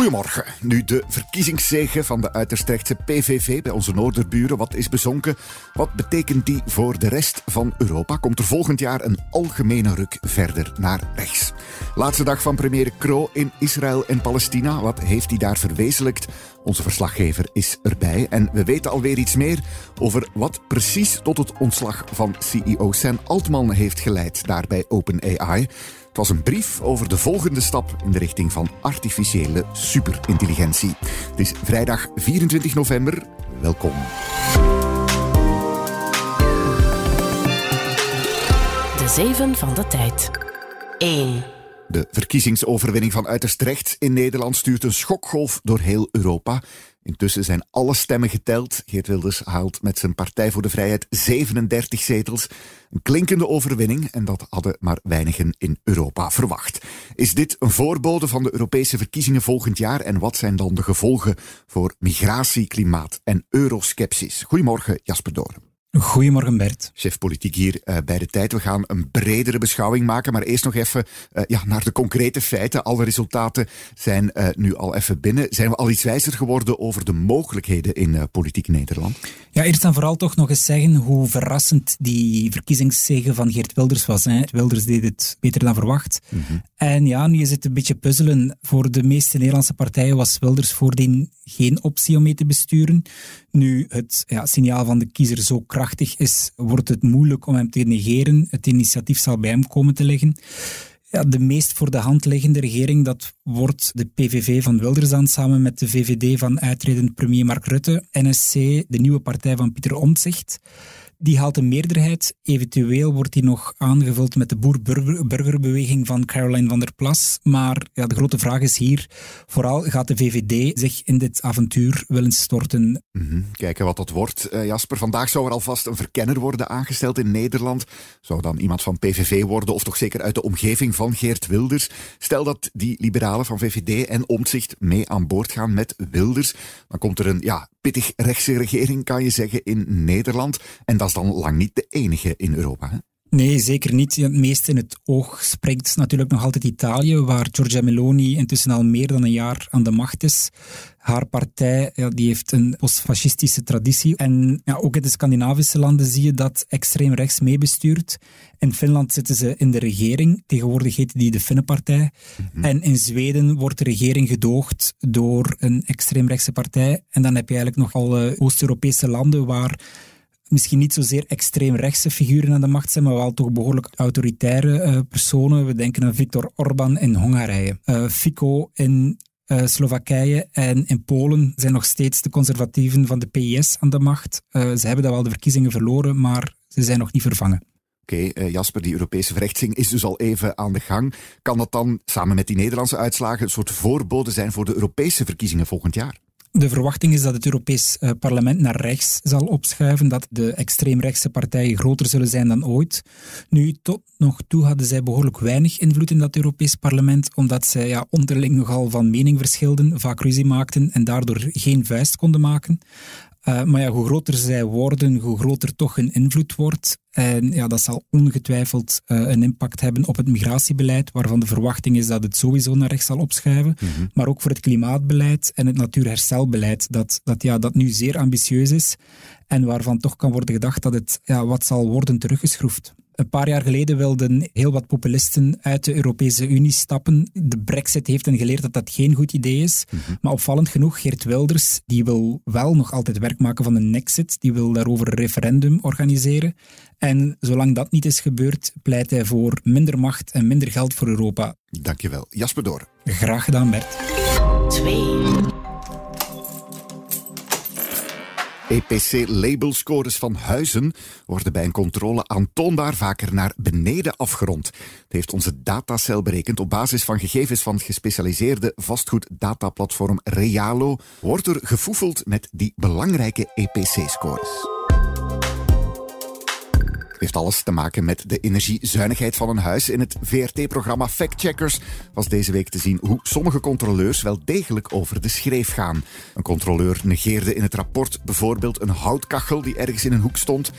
Goedemorgen. Nu de verkiezingszege van de uiterst rechtse PVV bij onze noorderburen. Wat is bezonken? Wat betekent die voor de rest van Europa? Komt er volgend jaar een algemene ruk verder naar rechts? Laatste dag van premier Kro in Israël en Palestina. Wat heeft hij daar verwezenlijkt? Onze verslaggever is erbij en we weten alweer iets meer over wat precies tot het ontslag van CEO Sam Altman heeft geleid daar bij OpenAI. Het was een brief over de volgende stap in de richting van artificiële superintelligentie. Het is vrijdag 24 november. Welkom. De zeven van de tijd. 1. De verkiezingsoverwinning van uiterst rechts in Nederland stuurt een schokgolf door heel Europa. Intussen zijn alle stemmen geteld. Geert Wilders haalt met zijn Partij voor de Vrijheid 37 zetels. Een klinkende overwinning en dat hadden maar weinigen in Europa verwacht. Is dit een voorbode van de Europese verkiezingen volgend jaar en wat zijn dan de gevolgen voor migratie, klimaat en euroskepsis? Goedemorgen Jasper Doorn. Goedemorgen Bert. Chef politiek hier uh, bij de tijd. We gaan een bredere beschouwing maken, maar eerst nog even uh, ja, naar de concrete feiten. Alle resultaten zijn uh, nu al even binnen. Zijn we al iets wijzer geworden over de mogelijkheden in politiek Nederland? Ja, eerst en vooral toch nog eens zeggen hoe verrassend die verkiezingszege van Geert Wilders was. Hè. Wilders deed het beter dan verwacht. Mm -hmm. En ja, nu is het een beetje puzzelen. Voor de meeste Nederlandse partijen was Wilders voordien geen optie om mee te besturen. Nu het ja, signaal van de kiezer zo krachtig is, wordt het moeilijk om hem te negeren. Het initiatief zal bij hem komen te liggen. Ja, de meest voor de hand liggende regering, dat wordt de PVV van Wilders dan samen met de VVD van uitredend premier Mark Rutte, NSC, de nieuwe partij van Pieter Omtzigt. Die haalt een meerderheid. Eventueel wordt die nog aangevuld met de boer-burgerbeweging van Caroline van der Plas. Maar ja, de grote vraag is hier, vooral gaat de VVD zich in dit avontuur willen storten? -hmm. Kijken wat dat wordt. Uh, Jasper, vandaag zou er alvast een verkenner worden aangesteld in Nederland. Zou dan iemand van PVV worden of toch zeker uit de omgeving van Geert Wilders? Stel dat die liberalen van VVD en Omtzigt mee aan boord gaan met Wilders. Dan komt er een ja, pittig rechtse regering, kan je zeggen, in Nederland. En dat is dan lang niet de enige in Europa. Hè? Nee, zeker niet. Het meest in het oog springt natuurlijk nog altijd Italië, waar Giorgia Meloni intussen al meer dan een jaar aan de macht is. Haar partij ja, die heeft een postfascistische traditie. En ja, ook in de Scandinavische landen zie je dat extreem rechts meebestuurt. In Finland zitten ze in de regering. Tegenwoordig heet die de Finnenpartij. Mm -hmm. En in Zweden wordt de regering gedoogd door een extreemrechtse partij. En dan heb je eigenlijk nog al uh, Oost-Europese landen waar misschien niet zozeer extreem rechtse figuren aan de macht zijn, maar wel toch behoorlijk autoritaire uh, personen. We denken aan Viktor Orban in Hongarije, uh, Fico in uh, Slowakije en in Polen zijn nog steeds de conservatieven van de PIS aan de macht. ze hebben dan wel de verkiezingen verloren, maar ze zijn nog niet vervangen. Oké, Jasper, die Europese verrechtsing is dus al even aan de gang. Kan dat dan samen met die Nederlandse uitslagen een soort voorbode zijn voor de Europese verkiezingen volgend jaar? De verwachting is dat het Europees Parlement naar rechts zal opschuiven, dat de extreemrechtse partijen groter zullen zijn dan ooit. Nu, tot nog toe hadden zij behoorlijk weinig invloed in dat Europees Parlement, omdat zij ja, onderling nogal van mening verschilden, vaak ruzie maakten en daardoor geen vuist konden maken. Uh, maar ja, hoe groter zij worden, hoe groter toch hun invloed wordt. En ja, dat zal ongetwijfeld uh, een impact hebben op het migratiebeleid, waarvan de verwachting is dat het sowieso naar rechts zal opschuiven. Mm -hmm. Maar ook voor het klimaatbeleid en het natuurherstelbeleid, dat, dat, ja, dat nu zeer ambitieus is en waarvan toch kan worden gedacht dat het ja, wat zal worden teruggeschroefd. Een paar jaar geleden wilden heel wat populisten uit de Europese Unie stappen. De brexit heeft hen geleerd dat dat geen goed idee is. Mm -hmm. Maar opvallend genoeg, Geert Wilders, die wil wel nog altijd werk maken van een exit. Die wil daarover een referendum organiseren. En zolang dat niet is gebeurd, pleit hij voor minder macht en minder geld voor Europa. Dankjewel. Jasper Door. Graag gedaan, Bert. 2. EPC-labelscores van huizen worden bij een controle aantoonbaar vaker naar beneden afgerond. Het heeft onze datacel berekend op basis van gegevens van het gespecialiseerde vastgoeddataplatform Realo. Wordt er gefoefeld met die belangrijke EPC-scores. Heeft alles te maken met de energiezuinigheid van een huis. In het VRT-programma Fact Checkers was deze week te zien hoe sommige controleurs wel degelijk over de schreef gaan. Een controleur negeerde in het rapport bijvoorbeeld een houtkachel die ergens in een hoek stond.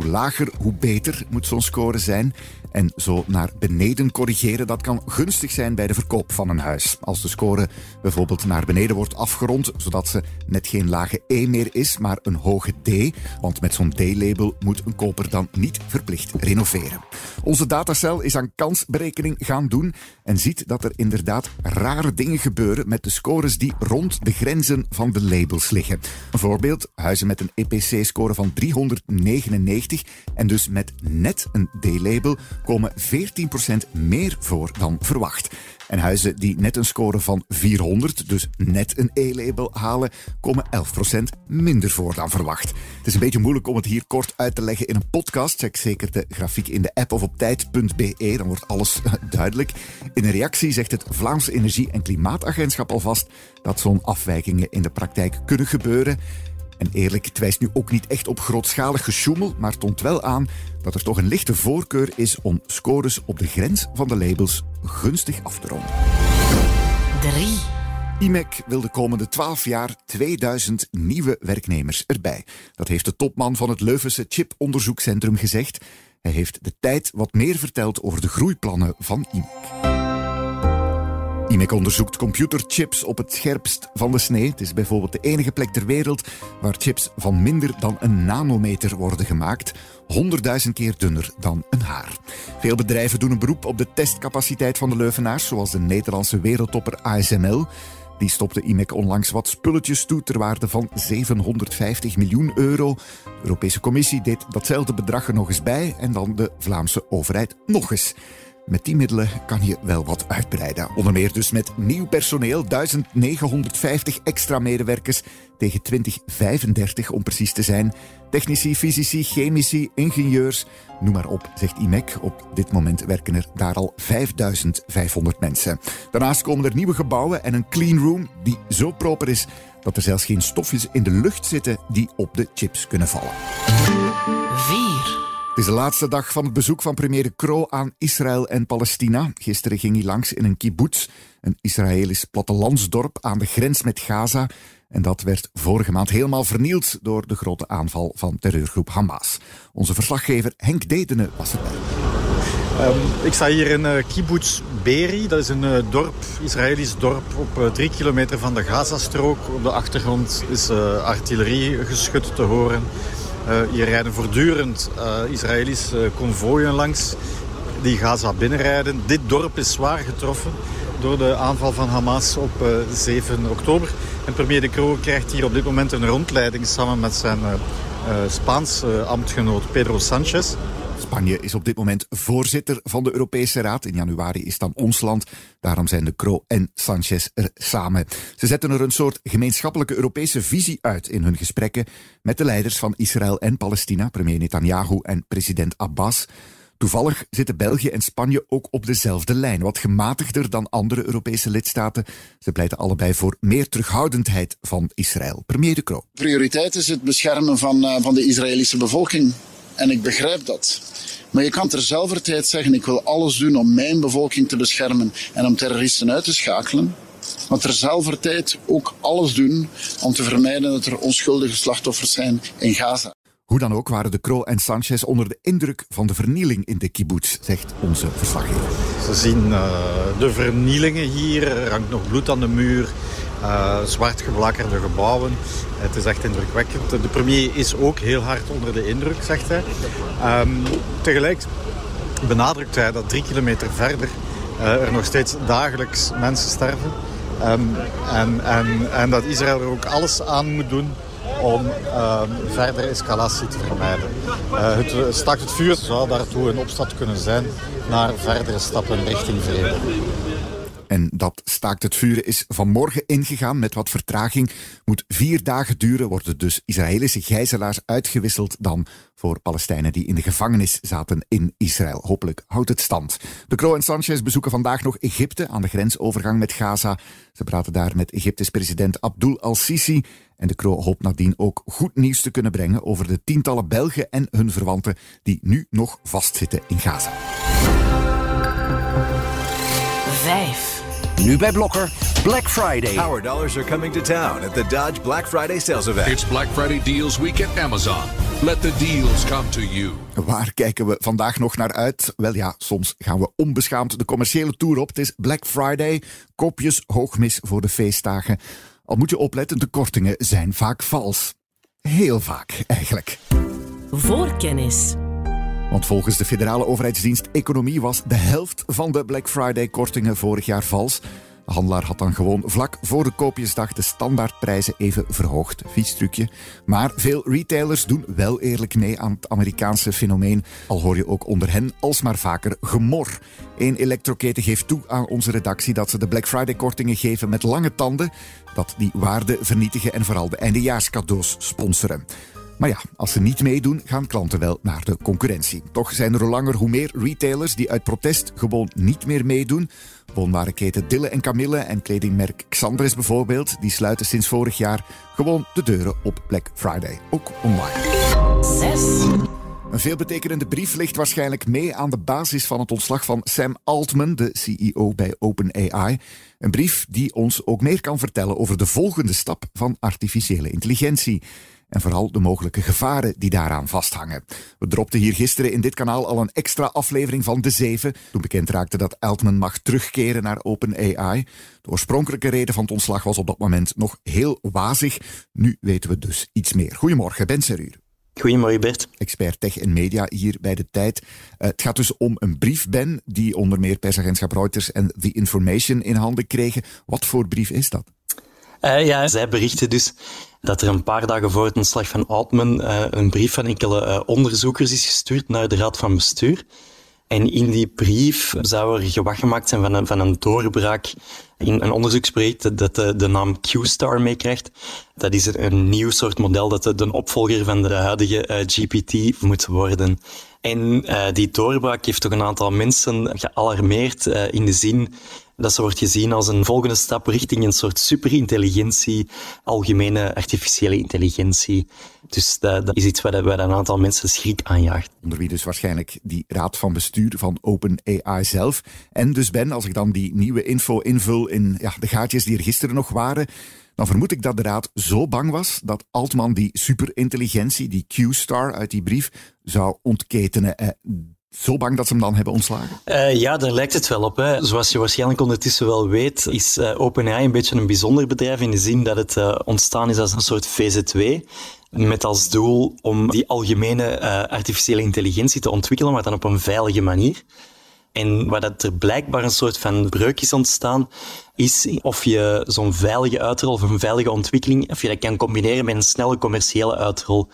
Hoe lager, hoe beter moet zo'n score zijn. En zo naar beneden corrigeren, dat kan gunstig zijn bij de verkoop van een huis. Als de score bijvoorbeeld naar beneden wordt afgerond, zodat ze net geen lage E meer is, maar een hoge D. Want met zo'n D-label moet een koper dan niet verplicht renoveren. Onze datacel is aan kansberekening gaan doen en ziet dat er inderdaad rare dingen gebeuren met de scores die rond de grenzen van de labels liggen. Een voorbeeld, huizen met een EPC-score van 399 en dus met net een D-label komen 14% meer voor dan verwacht. En huizen die net een score van 400, dus net een E-label halen, komen 11% minder voor dan verwacht. Het is een beetje moeilijk om het hier kort uit te leggen in een podcast. Check zeker de grafiek in de app of op tijd.be, dan wordt alles duidelijk. In een reactie zegt het Vlaamse Energie- en Klimaatagentschap alvast dat zo'n afwijkingen in de praktijk kunnen gebeuren. En eerlijk, het wijst nu ook niet echt op grootschalig gesjoemel, maar toont wel aan dat er toch een lichte voorkeur is om scores op de grens van de labels gunstig af te ronden. 3. IMEC wil de komende 12 jaar 2000 nieuwe werknemers erbij. Dat heeft de topman van het Leuvense Chiponderzoekcentrum gezegd. Hij heeft de tijd wat meer verteld over de groeiplannen van IMEC. IMEC onderzoekt computerchips op het scherpst van de snee. Het is bijvoorbeeld de enige plek ter wereld waar chips van minder dan een nanometer worden gemaakt. 100.000 keer dunner dan een haar. Veel bedrijven doen een beroep op de testcapaciteit van de Leuvenaars, zoals de Nederlandse wereldtopper ASML. Die stopte IMEC onlangs wat spulletjes toe ter waarde van 750 miljoen euro. De Europese Commissie deed datzelfde bedrag er nog eens bij en dan de Vlaamse overheid nog eens. Met die middelen kan je wel wat uitbreiden. Onder meer dus met nieuw personeel, 1950 extra medewerkers tegen 2035 om precies te zijn. Technici, fysici, chemici, ingenieurs, noem maar op, zegt IMEC. Op dit moment werken er daar al 5500 mensen. Daarnaast komen er nieuwe gebouwen en een clean room die zo proper is dat er zelfs geen stofjes in de lucht zitten die op de chips kunnen vallen. 4. Het is de laatste dag van het bezoek van premier Kro aan Israël en Palestina. Gisteren ging hij langs in een kibbutz, een Israëlisch plattelandsdorp aan de grens met Gaza. En dat werd vorige maand helemaal vernield door de grote aanval van terreurgroep Hamas. Onze verslaggever Henk Dedene was erbij. Um, ik sta hier in uh, kibbutz Beri. Dat is een uh, dorp, Israëlisch dorp op uh, drie kilometer van de Gazastrook. Op de achtergrond is artilleriegeschut te horen. Uh, hier rijden voortdurend uh, Israëlische konvooien langs die Gaza binnenrijden. Dit dorp is zwaar getroffen door de aanval van Hamas op uh, 7 oktober. En premier De Croo krijgt hier op dit moment een rondleiding samen met zijn Spaanse ambtgenoot Pedro Sanchez. Spanje is op dit moment voorzitter van de Europese Raad. In januari is dan ons land. Daarom zijn de Cro en Sanchez er samen. Ze zetten er een soort gemeenschappelijke Europese visie uit in hun gesprekken met de leiders van Israël en Palestina, premier Netanyahu en president Abbas. Toevallig zitten België en Spanje ook op dezelfde lijn, wat gematigder dan andere Europese lidstaten. Ze pleiten allebei voor meer terughoudendheid van Israël. Premier De Croo. Prioriteit is het beschermen van, uh, van de Israëlische bevolking. En ik begrijp dat. Maar je kan terzelfde tijd zeggen, ik wil alles doen om mijn bevolking te beschermen en om terroristen uit te schakelen. Maar terzelfde tijd ook alles doen om te vermijden dat er onschuldige slachtoffers zijn in Gaza. Hoe dan ook waren de Kroo en Sanchez onder de indruk van de vernieling in de kibbutz, zegt onze verslaggever. Ze zien uh, de vernielingen hier, er hangt nog bloed aan de muur. Uh, zwart geblakkerde gebouwen. Het is echt indrukwekkend. De premier is ook heel hard onder de indruk, zegt hij. Um, tegelijk benadrukt hij dat drie kilometer verder uh, er nog steeds dagelijks mensen sterven. Um, en, en, en dat Israël er ook alles aan moet doen om uh, verdere escalatie te vermijden. Uh, het stakt het vuur zou daartoe een opstap kunnen zijn naar verdere stappen richting vrede. En dat staakt het vuren is vanmorgen ingegaan met wat vertraging. Moet vier dagen duren, worden dus Israëlische gijzelaars uitgewisseld dan voor Palestijnen die in de gevangenis zaten in Israël. Hopelijk houdt het stand. De Croo en Sanchez bezoeken vandaag nog Egypte aan de grensovergang met Gaza. Ze praten daar met Egyptisch president Abdul al-Sisi. En de Croo hoopt nadien ook goed nieuws te kunnen brengen over de tientallen Belgen en hun verwanten die nu nog vastzitten in Gaza. 5. Nu bij Blokker, Black Friday. Power dollars are coming to town at the Dodge Black Friday sales event. It's Black Friday Deals Week at Amazon. Let the deals come to you. Waar kijken we vandaag nog naar uit? Wel ja, soms gaan we onbeschaamd de commerciële tour op. Het is Black Friday, kopjes hoogmis voor de feestdagen. Al moet je opletten, de kortingen zijn vaak vals. Heel vaak, eigenlijk. Voorkennis. Want volgens de federale overheidsdienst Economie was de helft van de Black Friday-kortingen vorig jaar vals. De handelaar had dan gewoon vlak voor de koopjesdag de standaardprijzen even verhoogd. Vies trucje. Maar veel retailers doen wel eerlijk mee aan het Amerikaanse fenomeen. Al hoor je ook onder hen alsmaar vaker gemor. Eén elektroketen geeft toe aan onze redactie dat ze de Black Friday-kortingen geven met lange tanden. Dat die waarde vernietigen en vooral de eindejaarscadeaus sponsoren. Maar ja, als ze niet meedoen, gaan klanten wel naar de concurrentie. Toch zijn er hoe langer hoe meer retailers die uit protest gewoon niet meer meedoen. Woonwarenketen Dille en Camille en kledingmerk Xandres bijvoorbeeld, die sluiten sinds vorig jaar gewoon de deuren op Black Friday, ook online. 6. Een veelbetekenende brief ligt waarschijnlijk mee aan de basis van het ontslag van Sam Altman, de CEO bij OpenAI. Een brief die ons ook meer kan vertellen over de volgende stap van artificiële intelligentie. En vooral de mogelijke gevaren die daaraan vasthangen. We dropten hier gisteren in dit kanaal al een extra aflevering van De Zeven. Toen bekend raakte dat Altman mag terugkeren naar OpenAI. De oorspronkelijke reden van het ontslag was op dat moment nog heel wazig. Nu weten we dus iets meer. Goedemorgen, Ben Seruur. Goedemorgen Bert. Expert tech en media hier bij de tijd. Uh, het gaat dus om een brief, Ben, die onder meer persagentschap Reuters en The Information in handen kregen. Wat voor brief is dat? Uh, ja, zij berichten dus dat er een paar dagen voor het ontslag van Altman uh, een brief van enkele uh, onderzoekers is gestuurd naar de Raad van Bestuur. En in die brief zou er gewacht gemaakt zijn van een, van een doorbraak in een onderzoeksproject dat de, de naam Q-Star meekrijgt. Dat is een, een, nieuw soort model dat de, opvolger van de huidige GPT moet worden. En die doorbraak heeft toch een aantal mensen gealarmeerd in de zin dat ze wordt gezien als een volgende stap richting een soort superintelligentie, algemene artificiële intelligentie. Dus dat, is iets waar, waar een aantal mensen schrik aanjaagt. Onder wie dus waarschijnlijk die raad van bestuur van OpenAI zelf. En dus Ben, als ik dan die nieuwe info invul in ja, de gaatjes die er gisteren nog waren, dan vermoed ik dat de raad zo bang was dat Altman die superintelligentie, die Q-star uit die brief, zou ontketenen. Eh, zo bang dat ze hem dan hebben ontslagen? Uh, ja, daar lijkt het wel op. Hè. Zoals je waarschijnlijk ondertussen wel weet, is uh, OpenAI een beetje een bijzonder bedrijf in de zin dat het uh, ontstaan is als een soort VZW. Met als doel om die algemene artificiële intelligentie te ontwikkelen, maar dan op een veilige manier. En waar dat er blijkbaar een soort van breuk is ontstaan, is of je zo'n veilige uitrol of een veilige ontwikkeling, of je dat kan combineren met een snelle commerciële uitrol.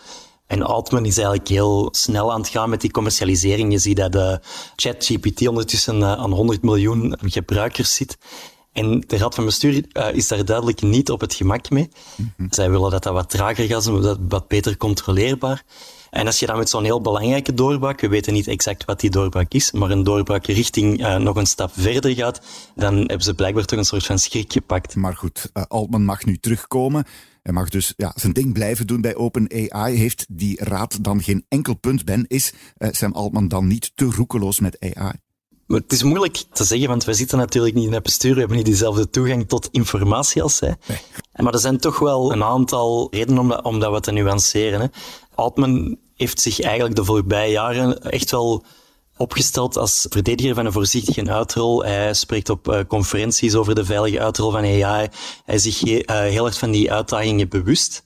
En Altman is eigenlijk heel snel aan het gaan met die commercialisering. Je ziet dat de ChatGPT ondertussen eh, aan 100 miljoen gebruikers zit. En de Raad van Bestuur uh, is daar duidelijk niet op het gemak mee. Mhm. Zij willen dat dat wat trager gaat, dat wat beter controleerbaar. En als je dan met zo'n heel belangrijke doorbraak, we weten niet exact wat die doorbraak is, maar een doorbraak richting uh, nog een stap verder gaat, dan hebben ze blijkbaar toch een soort van schrik gepakt. Maar goed, uh, Altman mag nu terugkomen. Hij mag dus ja, zijn ding blijven doen bij OpenAI. Heeft die raad dan geen enkel punt, Ben? Is uh, Sam Altman dan niet te roekeloos met AI? Het is moeilijk te zeggen, want wij zitten natuurlijk niet in het bestuur. We hebben niet dezelfde toegang tot informatie als zij. Nee. Maar er zijn toch wel een aantal redenen om dat, om dat wat te nuanceren. Hè. Altman heeft zich eigenlijk de voorbije jaren echt wel opgesteld als verdediger van een voorzichtige uitrol. Hij spreekt op uh, conferenties over de veilige uitrol van AI. Hij is zich uh, heel erg van die uitdagingen bewust.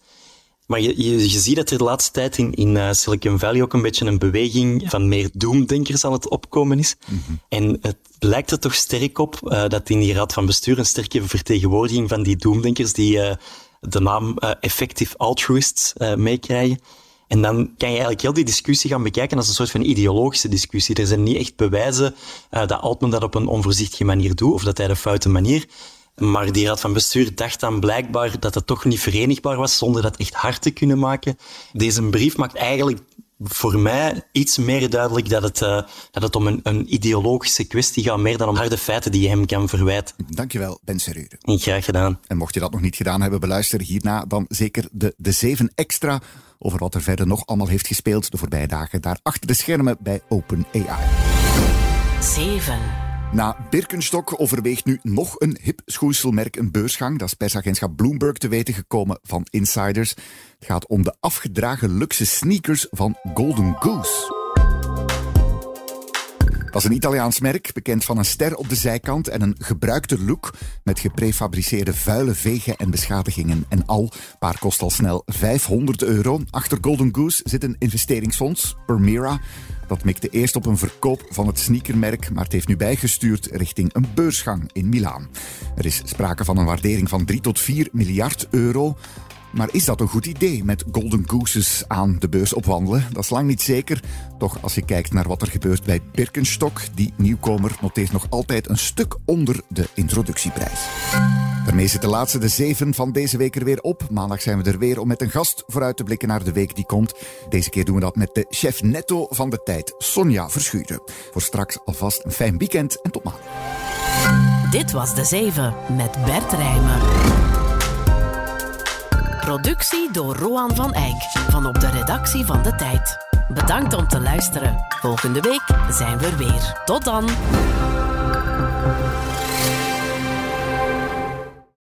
Maar je, je, je ziet dat er de laatste tijd in, in uh, Silicon Valley ook een beetje een beweging van meer doemdenkers aan het opkomen is. Mm -hmm. En het lijkt er toch sterk op dat in die raad van bestuur een sterke vertegenwoordiging van die doemdenkers die de naam effective altruists meekrijgen. En dan kan je eigenlijk heel die discussie gaan bekijken als een soort van ideologische discussie. Er zijn niet echt bewijzen uh, dat Altman dat op een onvoorzichtige manier doet, of dat hij de foute manier. Maar die raad van bestuur dacht dan blijkbaar dat het toch niet verenigbaar was zonder dat echt hard te kunnen maken. Deze brief maakt eigenlijk voor mij iets meer duidelijk dat het, uh, dat het om een, een, ideologische kwestie gaat, meer dan om harde feiten die je hem kan verwijten. Dankjewel, Ben Serure. Graag gedaan. En mocht je dat nog niet gedaan hebben, beluister hierna dan zeker de, de 7 extra over wat er verder nog allemaal heeft gespeeld de voorbije dagen daar achter de schermen bij OpenAI. 7. Na Birkenstock overweegt nu nog een hip schoenselmerk een beursgang. Dat is persagentschap Bloomberg te weten gekomen van insiders. Het gaat om de afgedragen luxe sneakers van Golden Goose. Dat is een Italiaans merk, bekend van een ster op de zijkant en een gebruikte look met geprefabriceerde vuile vegen en beschadigingen en al. Paar kost al snel 500 euro. Achter Golden Goose zit een investeringsfonds, Permira. Dat mikte eerst op een verkoop van het sneakermerk, maar het heeft nu bijgestuurd richting een beursgang in Milaan. Er is sprake van een waardering van 3 tot 4 miljard euro. Maar is dat een goed idee met Golden Gooses aan de beurs opwandelen? Dat is lang niet zeker. Toch als je kijkt naar wat er gebeurt bij Birkenstock, die nieuwkomer noteert nog altijd een stuk onder de introductieprijs. Daarmee zit de laatste de zeven van deze week er weer op. Maandag zijn we er weer om met een gast vooruit te blikken naar de week die komt. Deze keer doen we dat met de chef netto van de tijd, Sonja Verschuren. Voor straks alvast een fijn weekend en tot maandag. Dit was de 7 met Bert Rijmen. Productie door Roan van Eyck van op de redactie van De Tijd. Bedankt om te luisteren. Volgende week zijn we er weer. Tot dan.